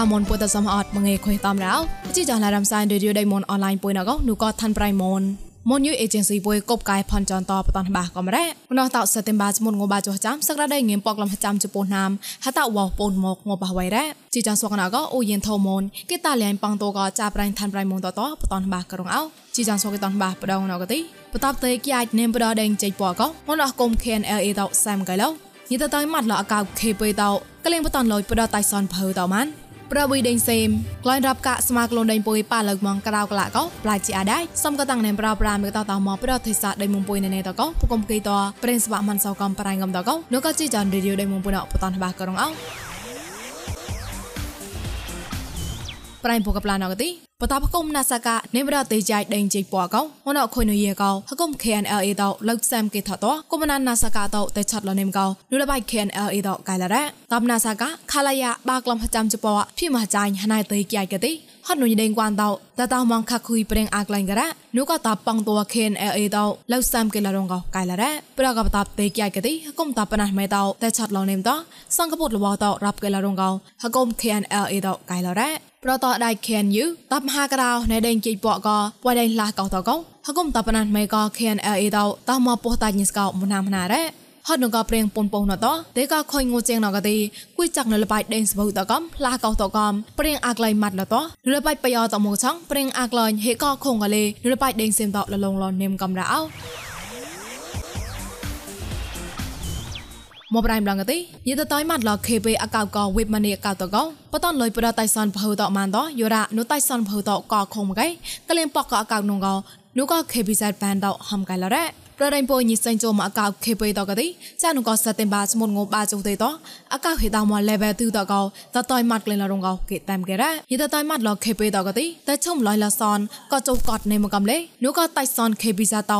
មនពុតសមអត់មងេខុយតាមរោជីចាឡារំសាយរេឌីយោដៃមនអនឡាញពុយណកនូក៏ឋានប្រៃមនមនយូអេเจนស៊ីពុយកបកាយផនចនតបតនបាកំរ៉េម្នោះតោសតិមបាចមុនងបាចោះចាំសក្តាដៃងៀមពកលំចាំជពោណាមហតវ៉ោពូនមកងបវៃរ៉េជីចាសវកណកអូយិនថោមនគេតាលៀងប៉ងតូក៏ចាប្រៃឋានប្រៃមនតតបតនបាករងអោជីចាសវកតនបាបដងណកទីបតបតេគៀអាចនេមបដដេងជិពកមនអគុំ KNLA តសាមកៃឡោយិតតៃម៉ាត់លអកៅ KP តកលៀងបតនលយបដតៃសនភើតម៉ាន់ ប្រវីដេងសេមក្លែងរាប់កាក់ស្មាក្លូនដេងពុយប៉ាលើកមកក្រៅកលាកោប្លាជាអាដៃសំក៏តាំងណែប្រប្រាមើតតមកប្រតិសាដេមុំពុយណែតកោពុកំគីតប្រេនស្វាមិនសោកំប្រៃងំតកោនោះក៏ជីចានរីឌីយោដេមុំពុណបតនបាករងអោប្រៃពុកប្លាណកទី បតាបគុំណាសាកានេបរតេចៃដេងជិពកោហនអខុយនយេកោហគុំ KNLA តលោកសាមគេថតគុំណាណាសាកាតតែឆាត់លនេមកោនុលបៃ KNLA តកៃឡារ៉ាតបណាសាកាខាឡាយ៉ាបាក្លំហចាំជពភីមចាញ់ហណៃតេគៃកទី ហត់នុយដេងគួនតតតមងខគុយប្រេងអាក្លែងការ៉ានុកតប៉ងត KNLA តលោកសាមគេឡារងកោកៃឡារ៉ាប្រកបតតេគៃកទីហគុំតបណាមេតតែឆាត់លនេមតសង្កពុតលបតរាប់គេឡារងកោហគុំ KNLA តកៃឡារ៉ាប្រតដៃខេនយូតបមហាក្រៅណែដេងជិពកកពួយដេងឡាកោតកោហកុំតបណានមេកខេនអេអេតតមកពោះតាញ់ស្កោមុណាមណារ៉េ ហត់នងកព្រៀងពនពងណតទេកខុញងូជៀងណកទីគួយចាក់នៅលបៃដេងសបុតកំឡាកោតកំព្រៀងអាក្លៃម៉ាត់ណតលបៃបយោតមកឆងព្រៀងអាក្លែងហេកខងកលេលបៃដេងសេមតលលងលនេមកំរ៉ោមកប្រៃម្លងកទីយេតតៃម៉ាត់ឡខេពេអកៅកវេបម៉ានីអកៅតកោបតនលុយប្រតៃសនភៅតម៉ានតយោរ៉ានុតៃសនភៅតកខុំកៃកលៀងប៉កកអកៅនងកោនុកខេពីសៃបានតហំកៃឡរ៉ាប្រដៃពោញិសិនជមកអកៅខេពេតកទីចានុកសតិមបាស្មុនងបាចុទេតអកៅហេតមក level 2តកោតតៃម៉ាត់ក្លែងឡរងកោគេតាមគេរ៉ាយេតតៃម៉ាត់ឡខេពេតកទីតែឈុំលយឡសនក៏ចុកតនេមកកំលេនុកតៃសនខេពីសាត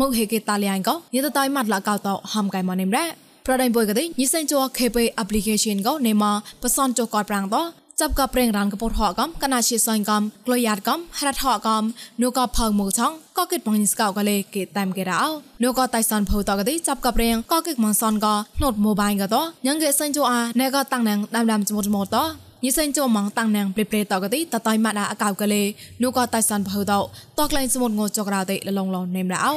មកហេគេតាលៀងកោយេតតៃម៉ាត់ឡកៅតហំកៃមកនេមរ៉ាប្រដៃបុយកទេញិសិនជော KP application កោនេម៉ាបសនជកតប្រាំងត ចាប់កប្រេងរានកពតហកំកណាជាសៃកំក្លយ៉ាតកំហរថកំនូកផងមូឆងក៏គិតបងស្កោកលេគេតាមគេរោនូកតៃសនភៅតកទេចាប់កប្រេងក៏គិតមនសនក៏ណូតម៉ូបៃកតញ៉ងគេសិនជអាណែក៏តាំងណាងដាំដាំចមុតចមុតតញិសិនជមងតាំងណាងព្រេព្រេតកទីតតៃម៉ាដាអកៅកលេនូក៏តៃសនភៅតតក្លែងសមុតងចក្រៅទេលលងលនេមរោ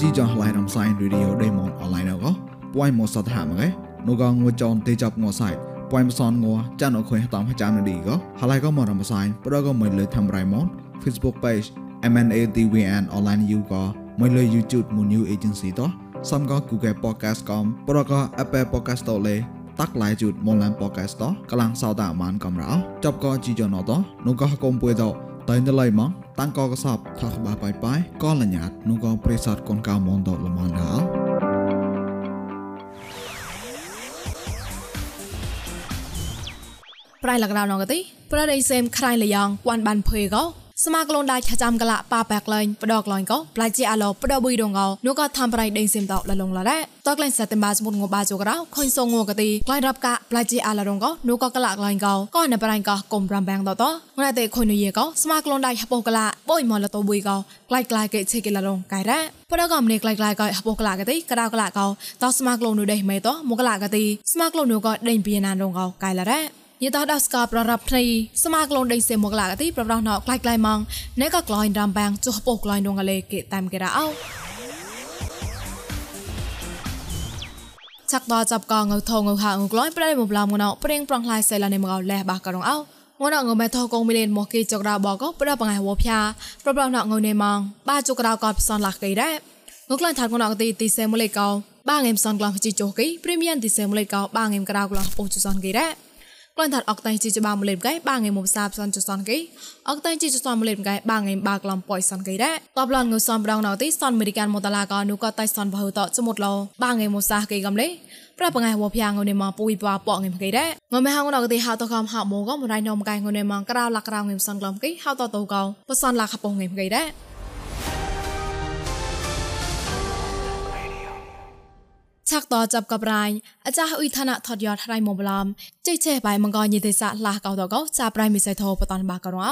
ជីចងឡៃរំសាយរីឌីយោដេម៉ុនអនឡាញអកពួយមកសតហាមក ឯនោះក៏ងួចនទេចាប់ងួសាយពួយមសនងួចានអខុយតាមចាំនឌីក៏ហើយក៏មករំសាយប្រក៏មិនលើធ្វើរៃម៉ុន Facebook page MNATVN online you ក៏មិនលើ YouTube មួយ new agency តសំក៏ Google podcast កំប្រក៏ Apple podcast តលេតាក់ឡាយជូតមនឡាន podcast តកលាំងសោតាអាមានកំរោចប់ក៏ជីចនតនោះក៏កុំពួយតតែនៅឡៃមកតាំងកកសបថាក្បាបាយបាយក៏លញ្ញាតនោះក៏ព្រិសតកូនកៅមនតលមនដាល ប្រៃលកដៅណងទីប្រដៃសេមក្រៃលយ៉ាងគួនបានភើកោស្មាក្លូនដាច់ចាំកលាប៉ាបែកលែងបដកលែងក៏ប្លាជាអាឡូបដបុយដងកោនោះក៏ធ្វើប្រៃដេងសិមតលលងឡរ៉ាតក្លែងសតិមបាសមុនងបាជូក្រៅខុញសងងកទីក្លែងរាប់កាប្លាជាអាឡរងកោនោះក៏កលាលែងកោក៏នៅប្រៃកោកុំប្រាំបាំងតតងណៃតេខុញនយេកោស្មាក្លូនដាច់ហបកលាបុយមកលតបុយកោក្លែងក្លែងកេឆេកលរងកៃរ៉ាបដកំនេះក្លែងក្លែងកោហបកលាកទីក្តៅកលាកោតស្មាក្លូននោះដេមេតមកលាកទីស្មាក្លូននោះក៏ដេញពីណានរងកោកៃឡរ៉ា យតដោះស្កប្ររាប់ព្រៃសមាក្លូនដេញសេមកឡាកទីប្រប្រោះណោក្លាយក្លាយម៉ងណែក៏ក្លាញ់រាំបាំងចុះពោក្លាញ់ដងកលេគេតាមគេរ៉ោចាក់តចាប់កងៅថងៅហាងក្លាញ់ប្រៃមកឡំងណោព្រៀងប្រងខ្លៃសៃឡានេមកលេះបាករងអោងនងមេថកងមីលេនមកគេចក្រៅបកប្របងៃវភា ប្រប្រោះណោងនេម៉ងបាចក្រៅកតផ្សនឡាគេដែរងក្លាញ់ថាងនងទីទីសេមលេកោបាងេមសនក្លាំជីចុះគេព្រីមៀមទីសេមលេកោបាងេមក្រៅក្លាំពោជសនគេដែរ ក្លែងថាអកតៃជីច្បាមលេមកៃបាងៃមកសាបសនចសនកៃអកតៃជីចសនមលេមកៃបាងៃបាក្លំប៉យសនកៃដែរតបឡនងសនប្រងណៅទីសនអមេរិកានមកតឡាកនូក៏តៃសនបហូតចមុតឡបាងៃមកសាកៃកំលេប្រាប់ងៃវភៀងងនេមកពុយបាប៉ងៃមកៃដែរងមេហងណៅទីហៅតកំហៅមកក៏មរៃនំកៃងនេមកក្រៅលក្រៅងៃសនក្លំកៃហៅតតូកោបសនឡាខពងងៃមកៃដែរ ឆាក់តចាប់កបរៃអាចារ្យអ៊ុយឋានៈថតយត់រៃមកបឡំចេះចេះបាយមងកញិទេសៈឡាកោតកោចាប្រៃមិសៃធោបតនបាករោ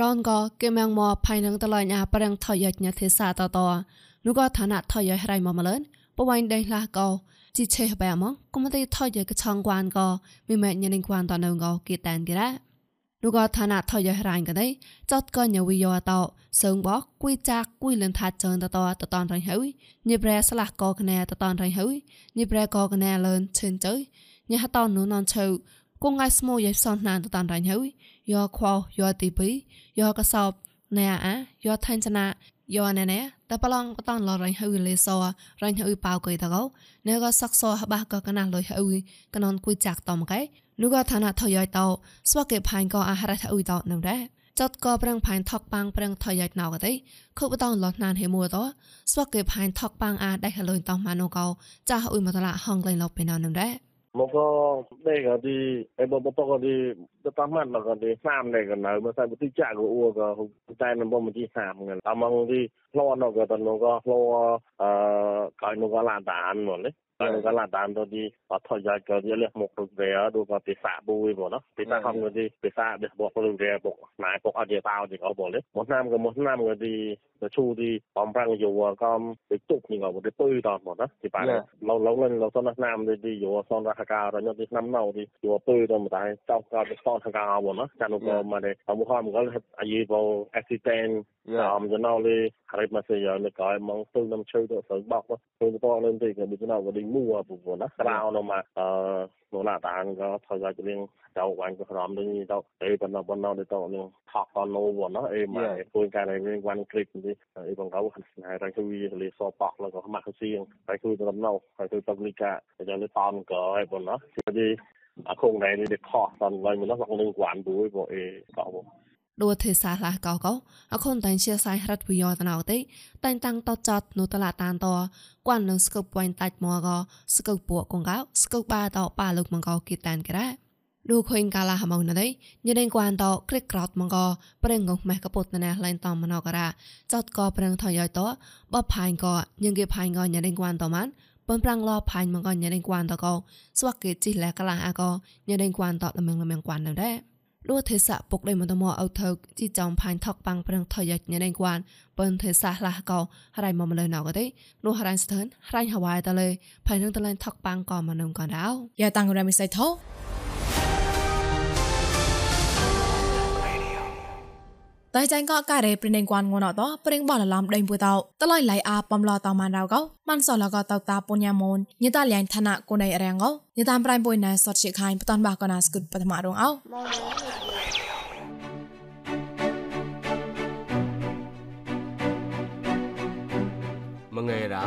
រនក៏គេមងមកផៃនឹងតឡញ៉ាប្រឹងថយយត់ញ៉ាទេសៈតតនោះក៏ឋានៈថយយរៃមកម្លឹនបវៃដេះឡាកោជីឆេបែមកុំតែថយយកឆងគួនក៏មានមែញញ៉ិងគួនតនៅក៏គេតានគេរ៉ា នោះក៏ឋានៈថយយករាញក៏ដែរចតក៏ញវិយោតោសើងបកគួយចាក់គួយលនថាចើតតតតនរៃហើយញិប្រែស្លាស់ក៏កណែតតនរៃហើយញិប្រែក៏កណែលឿនឈិនចើញហតនោះននឈៅគងងាយស្មូយសនណានតតនរៃហើយយកខោយកទីពីយកកសោបណែអាយកថៃចណាយកណែណែតែប្រឡងបតនលរៃហើយលេសរៃហើយប៉ៅកុយតកោណែក៏សកសហបះក៏កណាលុយហើយកណនគួយចាក់តំកែ នោះក៏ឋានៈថយយតោស្វកេផាញ់ក៏អាហារថាអ៊ុយតនៅដែរចតក៏ប្រឹងផាញ់ថកប៉ាំងប្រឹងថយយណៅក៏ទេខុបតងលត់ណានហេមួតស្វកេផាញ់ថកប៉ាំងអាដៃហលុយតម៉ានូកោចាអ៊ុយមកតឡាហងក្លែងលប់ពេលនៅនឹងដែរមកក៏ដេកទីអេបបតក៏ទីទៅតាមម៉ាត់ក៏ទីសាមដេកក៏នៅមកតែទីចាក់ក៏អ៊ូក៏តែនៅបំទីសាមហ្នឹងតាមមកទីផ្លោនោះក៏តនោះក៏ផ្លោអឺកាយនោះក៏ឡានតានមកនេះ Kalau kalau dan tu di atau jaga dia leh mok tu dia tu ko pesa bui bo no pesa ham ko di pesa de bo ko dia bo nai bo a dia tao di ko bo le mo nam ko mo nam ko di ទៅឈូទីបំប្រាំងយោកំទៅទុកនេះក៏ទៅពើតមកណាទីបានឡូឡូលឡូសនណាមទីយោសនរហការរញទីឆ្នាំណៅទីយោពើទៅមកតែចောက်ក៏ទៅសនហការមកណាចានុក៏មកដែរអមហមក៏អាយីបោអេស៊ីតេនអមចណៅលេ Hari masih ada kau emang tu nam cuy tu sering bak tu. Kalau tu orang tu kan bisa nak beri mua apa pun lah. Kalau orang mah នោះណាតានក៏ធ្វើឲ្យរឿងចៅបានក្រំនេះទៅអីបណ្ណបណ្ណទៅទៅនឹងថកតណូវណអីមកពួយការរឿងវ៉ាន់គ្លីបនេះអីបងកៅស្នេហ៍រៃជួយលីសបកលក៏មកស៊ីងតែជួយដំណោហើយជួយតលីកាយ៉ាងនេះតាមក៏អីបងណាគឺអាគងណៃនេះខតតឡើយមិននោះនឹងវ៉ាន់ទួយបងអីក៏បង ដួទេសាឡាកោកោអខុនតាញ់ជាសៃរ៉ាត់វីយ៉តណៅទេតាញ់តាំងតតចតនោះតឡាតានតគួននឹងស្គប់វ៉ៃតាច់មកោស្គប់ពួកកងកោស្គប់បាតប៉ាលោកមកោគីតានក្រែដូចឃើញកាលាហមងណៃញ៉ែងគួនតក្រិកក្រោតមកោប្រេងងុះម៉ែកពុតណែឡែងតំមណករ៉ាចតកោប្រេងថយយតបបផាញ់កោញងគេផាញ់កោញ៉ែងគួនតម៉ានពនប្រាំងឡផាញ់មកកញ៉ែងគួនតកោស្វាក់គេជីលែកលាអាកោញ៉ែងគួនតលមងលមងគួនណែ លួទេសាពុកដេមតមអោថោជីចំផាញ់ថកប៉ាំងប្រឹងថយយ៉ាញ់ណេងគួនបិនទេសាឡះកោរៃមកមលណៅកទេលួរៃស្ទើនរៃហវ៉ៃតលេផៃនឹងតលែងថកប៉ាំងកោមកនំកោដៅយ៉ាតាំងរ៉ាមីសៃថោ តៃចៃក៏ការេព្រិនគួនងួនអត់ព្រិងបលឡំដេញពួយតោតឡៃឡៃអាបំឡតម៉ានដៅកោម៉ាន់សលកតោតាពុញ្ញាមូនញតាលៀងឋានៈកូនៃរាំងកោញតាមប្រៃពួយណែសតជាខាញ់បតនបាកណាស្គុតបឋមរងអោ mengai đó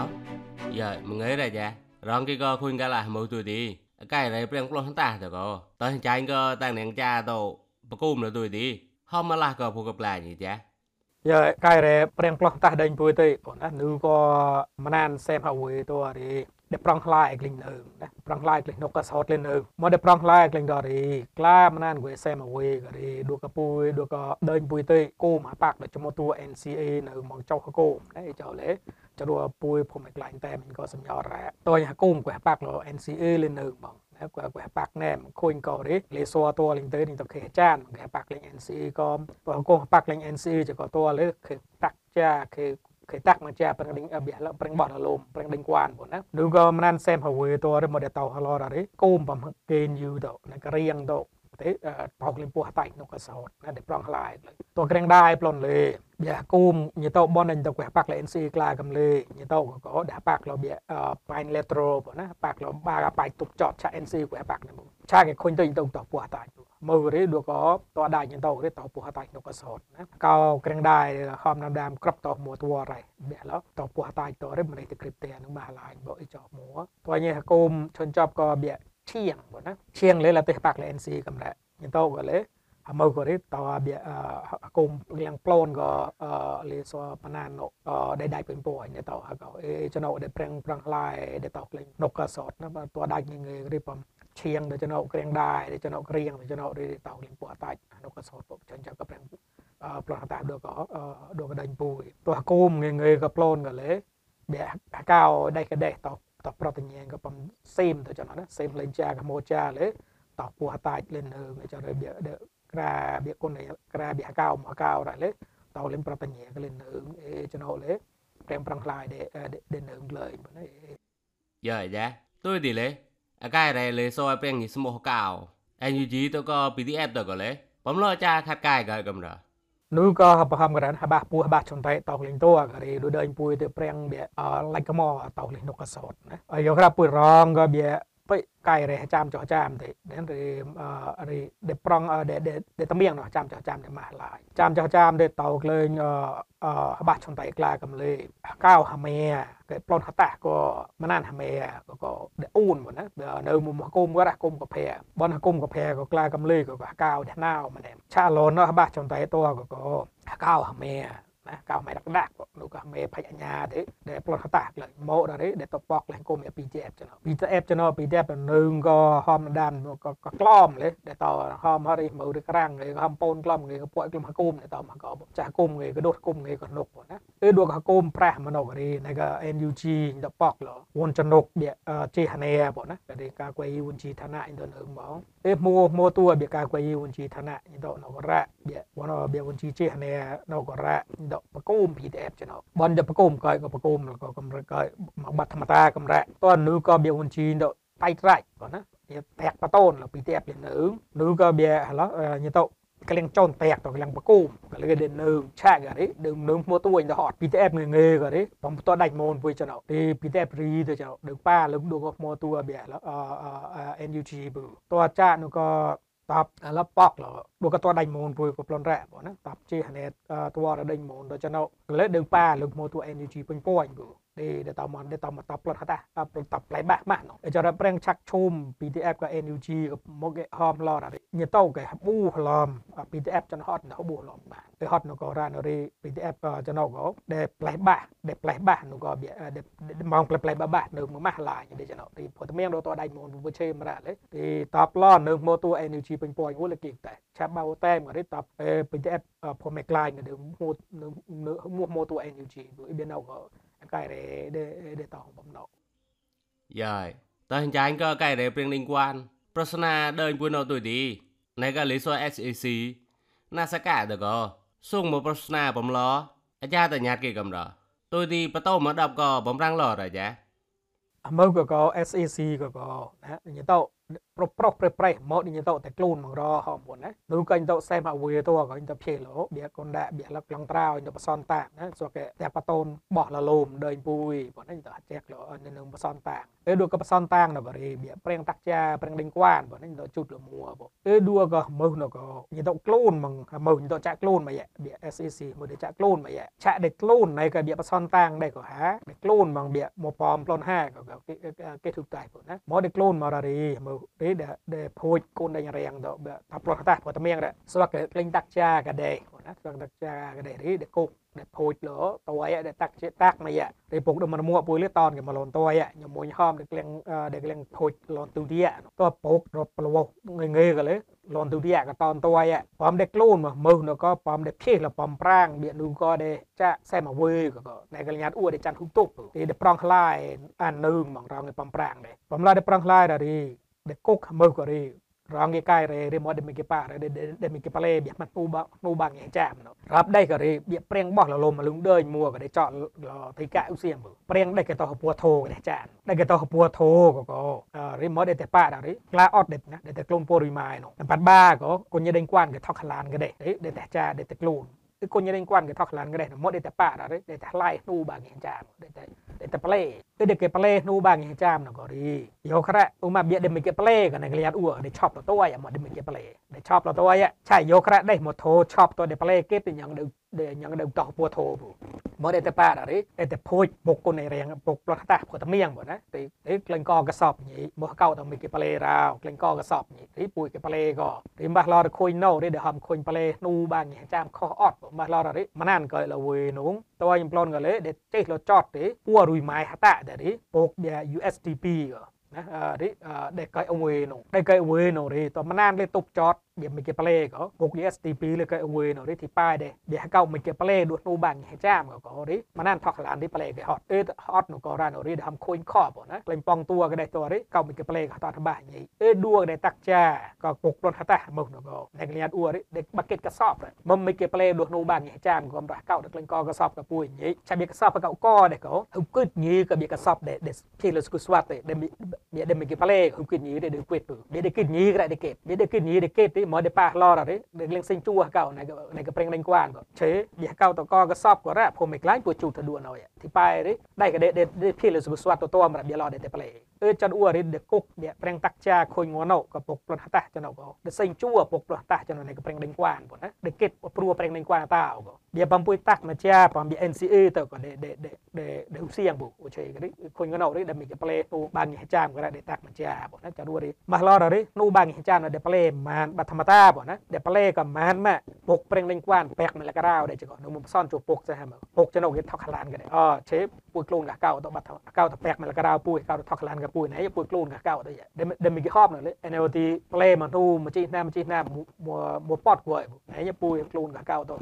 giờ mengai ra ja rong cái co khuyên cả là mẫu tuổi đi cái này bên plong ta rồi co tao chạy co tăng nền cha tao បកុំនៅទួយទី ហមឡាក៏ពុកប្លាញចាយើកាយរែព្រៀងផ្លោះតាស់ដេញពួយទៅបងណានូក៏មណានសេមហើយតួរីដែលប្រងខ្លាយក្លិញនៅណាប្រងខ្លាយក្លិញនោះក៏សោតលេនៅមកដែលប្រងខ្លាយក្លិញដរីក្លាមណានគួយសេមអវេក៏រីឌូកពួយឌូក៏ដេញពួយទៅគោមអាប៉ាក់ដល់ចំតួ NCA នៅមកចៅគោមណាចៅលេចរួពួយភូមិក្លាញ់តែមិនក៏សម្ញរ៉ាតយគោមគួយប៉ាក់ល NCA លេនៅបង của của bạc nèm khôi cổ đấy lê tua linh tới linh tập khế chan khế bạc linh NC có và cô bạc linh NC chỉ có tua lấy khế bạc cha khế khế tắc mà cha bằng linh ở biển là bằng bọt là lùm bằng linh quan của nó. Đúng không nên xem hầu về tua rồi một đợt tàu hà lo rồi đấy. Côm bằng kênh yêu độ này, cái riêng độ ទេប្រងលឹមពោះតៃនោះក៏សោតតែប្រងខ្លាយតួក្រែងដែរប្លន់លេបៀគូមញីតោបនញីតោគះប៉ាក់លេ NC ក្លាកំលេញីតោក៏ដាក់ប៉ាក់លោបៀប៉ៃលេត្រូប៉ុណាប៉ាក់លោបាប៉ៃទុកចតឆា NC គះប៉ាក់នេះឆាគេខុញទៅញីតោតោពោះតៃមើលរីឌូក៏តដាច់ញីតោរីតោពោះតៃនោះក៏សោតណាកោក្រែងដែរហមណាំដាមក្របតោមួតវរ៉ៃបៀឡោតោពោះតៃតោរីមិនទេគ្រីបទេនឹងបាឡាញបោអីចោមួតោញីគូមឈុនចប់ក៏បៀ ឈៀងបងណាឈៀងលេឡាទេប៉ាក់លេ NC កំរ៉ា nyento ko le amo ko ri to bia akum liang plon ko le so panan no dai dai pen po ne to ha ko e chano de preng prang lai de to kleng nok ka sot na to dai nge nge ri pam ឈៀងទៅចំណោក្រៀងដែរចំណោក្រៀងចំណោរីតោលីពូអតាច់នោះក៏សោតពុកចិនចាំក៏ប្រាំប្លោះតាដូចក៏ដូចក៏ដេញពូទោះគោមងងក៏ប្លូនក៏លេបែកៅដៃក៏ដេត តប្រតញៀងក៏បំសេមទៅចំណោណាសេមលេងចាក៏ម៉ូចាលេតោះពោះតាច់លេនចររបៀក្រាបៀគុណក្រាបៀកៅមកកៅរ៉លេតោលេនប្រតញ្ញាកលេនអេចំណោលេព្រមប្រងខ្លាយដេដេនឹមលើយយើយ៉ា tôi thì lấy à cái này lấy soi bèn như small cao anh như gì tôi có PDF tôi có lấy bấm lo cha khát cái cái cầm đó នោះក៏ប្រហមករ៉ានហបាសពោះហបាសចន្ទៃតោកលេងតួក៏រីដូចដើញពួយទៅប្រាំងបៀអឡៃកមតោកលេងនុកកសោតណាហើយយកក្រាពួយរងក៏បៀ ពេកាយរះចាំចោះចាំទេដែលរីអរីដែលប្រងដែលដែលតមៀងនោះចាំចោះចាំតែម៉ាស់ឡាយចាំចោះចាំទេតោកលេងអហបាសចន្ទៃក្លាកំលេកៅហាមេគេប្លន់ហតាក៏មណានហាមេក៏ក៏ដែលអ៊ូនមកណានៅមកគុំក៏រះគុំកភែបនគុំកភែក៏ក្លាកំលេក៏កៅថ្នោម្នាក់ឆាឡូនហបាសចន្ទៃតួក៏ក៏កៅហាមេណាកៅមិនដាក់ដាក់នោះ ក៏មេផាច់អញ្ញាទេដែលប្លន់ហតាក្លែងម៉ូដល់ទេដែលតបកលែងគុំពី PTF ចំណោ PTF ចំណោ PTF នឹងក៏ហមដានក៏ក៏ក្លំលេដែលតហមហរិមើឬក្រាំងគេហមពូនក្លំគេក៏ពួកក្លំហគុំដែលតមកក៏ចាស់គុំគេក៏ដុតគុំគេក៏នុកណាគឺដួកហគុំប្រាស់មនោរីណាក៏ NUG ដបកលវនចនុកបៀចេហនេបងណាគេការគួយវនជីឋានៈឥណ្ឌនអឹងមកទេមួមួតួបៀការគួយវនជីឋានៈឥណ្ឌនអករៈបៀវនបៀវនជីចេហនេនអករៈឥណ្ឌបកុំ PDF ចំណោបនទៅបកុំក៏ក៏បកុំក៏កម្រិតក៏មកបាត់ធម្មតាកម្រិតតើនោះក៏បៀវនជីដតៃត្រាច់បងណាវាតាក់បតូនលពីទៀតនៅនោះក៏វាហឡញទៅកលៀងចោនតាក់ទៅកលៀងបកុំកលៀងដេនៅឆាកអីដើមនឹងមួទួយទៅហត់ PTF ងងេក៏ទេបំតដាច់មូនពុយចណោទី PTF រីទៅចណោដើប៉ាលឹមឌូក៏មួទួបៀអ NUG ប៊ូតើចានោះក៏ តបឡប៉កលដូចក៏តដៃមូនពួយក៏ប្លន់រ៉ាបងណាតបជាហនេតតរដេញមូនដល់ចំណោលើដើប៉ាលើកមកទួ energy ពេញពួយប៊ូទេដែលតមកដែលតមកតប្លត់ហតាប្លត់តប្លែបាក់ម៉ា ស់នោះចរប្រេងឆាក់ឈុំ PTF ក៏ NUG ក៏មកគេហមឡរញទៅគេប៊ូឡំ PTF ចនហត់នៅប៊ូឡំបាទទៅហត់នៅក៏រ៉ានរី PTF ក៏ចណោក៏ដែលប្លែបាក់ដែលប្លែបាក់នោះក៏មកប្លែប្លែបាក់នៅមកម៉ាស់ឡាយដែលចណោទីព្រោះតែមានរតដៃមូនពុជេមរ៉ាលេទីតប្លន់នៅមកទួ NUG ពេញពួយអូលគេតែឆាប់បៅតែមករីតប PTF ព្រមមេក្លាយនៅមកមកមកទួ NUG ព្រោះអ៊ីបេណៅក៏ cái để để để tỏ bấm nộ. Dạ, ta hình chánh có cái để liên quan. Prasna đơn buôn nộ tuổi đi. Này cái lý do SEC. Na sa cả được có. Xung một Prasna bấm lo. Ở cha tại nhạt kia cầm đó. Tôi đi bắt đầu mà đọc có bấm răng lò rồi chứ. Mơ có có SEC có có. Như tao ប្រុសប្រុសប្រេប្រេមកនេះទៅតែខ្លួនមករហមណានោះក៏ទៅសេមកវាទៅក៏ទៅភេលោបៀកូនដាក់បៀលឹកឡងត្រោទៅបសនតាណាសួរគេតែបតូនបោះលលូមដើញពួយប៉ុណ្ណឹងទៅចែកលោនៅបសនតាអេឌូក៏បសនតាងនៅបរិបៀប្រេងតាក់ចាប្រេងដេងគួនប៉ុណ្ណឹងទៅជុតលមួបអេឌូក៏មើលនៅក៏ញទៅខ្លួនមកមើលទៅចាក់ខ្លួនមកបៀ SEC មួយទៅចាក់ខ្លួនមកឆាក់ដេខ្លួនណៃក៏បៀបសនតាងដែរក៏ហាដេខ្លួនមកបៀមកប៉មប្លន់ហាក៏គេធុកតៃប៉ុណ្ណាមកដេខ្លួនមករីមើលរីដែលដែលភួចកូនដេញរៀងទៅថាប្លត់តាព្រោះតែមៀងដែរស្វាក់លេងតាក់ចាកដេណាស្វាក់តាក់ចាកដេរីដែលគុកដែលភួចលោតួយដែលតាក់ជាតាក់មករីពុកដល់មកមួពួយលតនគេមកលនតួយញមួយហមដែលក្លៀងដែលក្លៀងភួចលនទូទីតើពុករត់ប្លោងងេក៏លេលនទូទីក៏តនតួយបំដែលខ្លួនមកមើលនៅក៏បំដែលភេលបំប្រាំងបៀនូក៏ដែលចាសែមកវើក៏ដែលកញ្ញាតអ៊ូដែលចាន់ហ៊ុទុបទីដែលប្រងខ្លាយអាននឹងមករងបំប្រាំងដែរបំឡាដែលប្រងខ្លាយដារី de kok mo ko ri rang ge kai re re mo de mi ke pa re de de mi ke pale bi mat pu ba pu ba nge cham no rap dai ko ri bi preng boh la lom ma lung dei mua ko de chọn thai ka u siem bu preng dai ke to pu tho ko de chan dai ke to pu tho ko ko ri mo de te pa da ri kla ot de na de te klon po ri mai no pat ba ko ko nye den kwan ke thok khalan ke de de te cha de te klon គឺគុញរេងគួនគេថកខ្លានក្រេមកដេតប៉ារ៉ាដេតឡៃនូបាងចាមដេត ដេតប្លេគឺដេកប្លេនូបាងចាមណករីយកក្រឧមាបៀដេមិកប្លេកណក្លៀតអ៊ូដេឆប់តតយមកដេមិកប្លេ ដេឆប់តតយឆៃយកក្រដេមកធោឆប់តដេប្លេគេទៅយ៉ាងដេដែលញ៉ាំដើមតោះពួធោមកតែប៉ារ៉ារីតែភួយបុកគុណរៀងបុកផ្លោះតាព្រោះតែមៀងបងណាទីទីក្លែងកកសបញីមកកោតមីគេប្លេរោក្លែងកកសបញីទីពួយគេប្លេក៏ទីបាស់ឡរខុញណូរីដែលហំខុញប្លេនូបាងញ៉ាចាំខុសអត់បាស់ឡររីម៉ណានក៏លវេនុងតើខ្ញុំប្លន់ក៏លេដែលចេះលចតទេពួរុយម៉ៃហតាដែររីបុក USDP ក៏ណារីដែលកៃអវេនោះដែលកៃអវេនោះរីតមណានលេតុបចត bia mi ke pale ko pok yes ti pi le ka we no ri ti pa de bia ka mi ke pale du nu bang he jam ko ko ri manan thok lan ri pale ke hot e hot no ko ran no ri dam khoin kho bo na klem pong tua ke de to ri ka mi ke pale ka ta ba ni e du ke de tak cha ko pok lon hata mo no ko ne ke liat u ri de bucket ka sop mom mi ke pale du nu bang he jam ko ra ka de klem ko ka sop ka pu ni cha bi ka sop ka ko de ko hu kut ni ka bi ka sop de de ke le sku swat de de mi de mi ke pale hu kut ni de de kwet pu de de kit ni ka de ke de de kit ni de ke ti mo de pa lo ra ri de leng sing chu ka ne ne ka preng len kwan ko che bi ka to ko ka sop ko ra po mi klai pu chu ta du no ya ti pa ri dai ka de de de ke le sku swat to to ma bi lo de te pale អឺចាត់អ៊ូរិដគុកអ្នកប្រេងតាក់ចាខុញងណោក៏ពុកផ្លត់តាស់ចណោក៏ដសេងជួពុកផ្លត់តាស់ចណោនេះក៏ប្រេងដេញគួនប៉ុណាដេគិតព្រួប្រេងដេញគួនតាអូក៏បៀបំពុយតាក់មកចាបំបៀ NCA ទៅក៏ដេដេដេដេដេសៀងបុអូឆេក៏ខុញងណោរិដេមីក៏ប្លេទូបានញចាំក៏ដេតាក់មកចាប៉ុណាចាត់អ៊ូរិមកឡររិនូបានញចាំដេប្លេមានបាត់ធម្មតាប៉ុណាដេប្លេក៏មានមកពុកប្រេងដេញគួនបែកមកលករោដេចក៏នៅមុំសនជួពុកចាហ្មពុកចណោគេថកខ្លានក៏ដេអូឆេពួយខ្លួនកកៅទៅបាត់កៅទៅបែកមកលករោពួយកៅទៅថកខ្លានក៏ពួយណៃពួយខ្លួន ka kau tu ya de mi hop no le ene ti play ma tu ma chi na ma chi na mo mo pot ko ai ya pu klun ka kau tu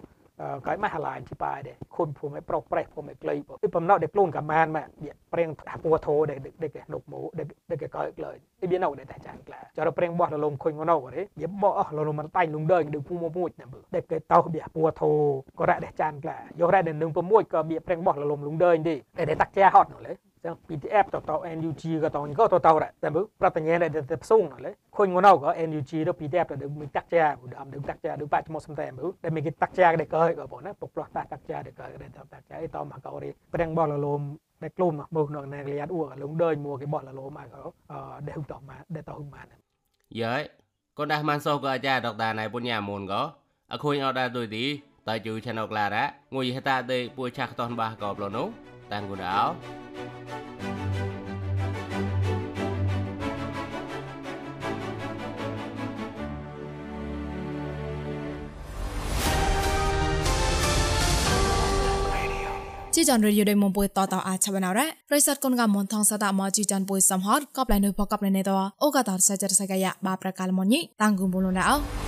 កែមកហឡានទីប៉ែដែរខុនភូមិប្រុសប្រេះភូមិក្លីបើពីបំណត់ដែលខ្លួនកាមានមកព្រៀងពួធោដែលដែលគេនុកមកដែលគេកែកលើអ៊ីបៀណៅដែលតែចានក្លាចរព្រៀងបោះលលំខុញងណៅទេយបោះអស់លលំមិនតៃលងដើដូចភូមិមួយណាបើដែលគេតោបៀពួធោក៏រ៉ដែលចានក្លាយករ៉ដែលនឹង6ក៏បៀព្រៀងបោះលលំលងដើទេដែលតាក់ជាហត់នោះលេ ចឹង PDF ទៅទៅ NUG ក៏ទៅក៏ទៅទៅតែមើលប្រតញ្ញាដែលទៅផ្សុងលេខុញងនៅក៏ NUG ទៅ PDF ទៅមានតាក់ចាដើមដើមតាក់ចាដើមបាច់មកសំតែមើលដែលមានគេតាក់ចាដែលកើក៏បងណាពុកផ្លោះតាតាក់ចាដែលកើដែលតាក់ចាអីតមកកោរីប្រេងបោះលលមដែលខ្លួនមកមើលនៅនៅលាតអួលងដើញមួគេបោះលលមមកក៏ដែលហុតមកដែលទៅមកយើកូនដាស់ម៉ានសោក៏អាចារ្យដកដាណៃពុញ្ញាមុនក៏អខុញអត់ដែរទុយទីតើជូ channel ក្លារ៉ាងុយហតាទេពួយឆាក់តនបាសក៏ប្លូនោះតាំងគូដៅ ជីចាន់រេឌីយោដេមុំពុយតតអាឆបណរ៉ារិស័តកុនកមនថងសតាមកជីចាន់ពុយសំហតកបឡៃនុបកបឡៃនេតអូកតាសាចរសកាយបាប្រកាលមញីតាំងគុំបុលណៅ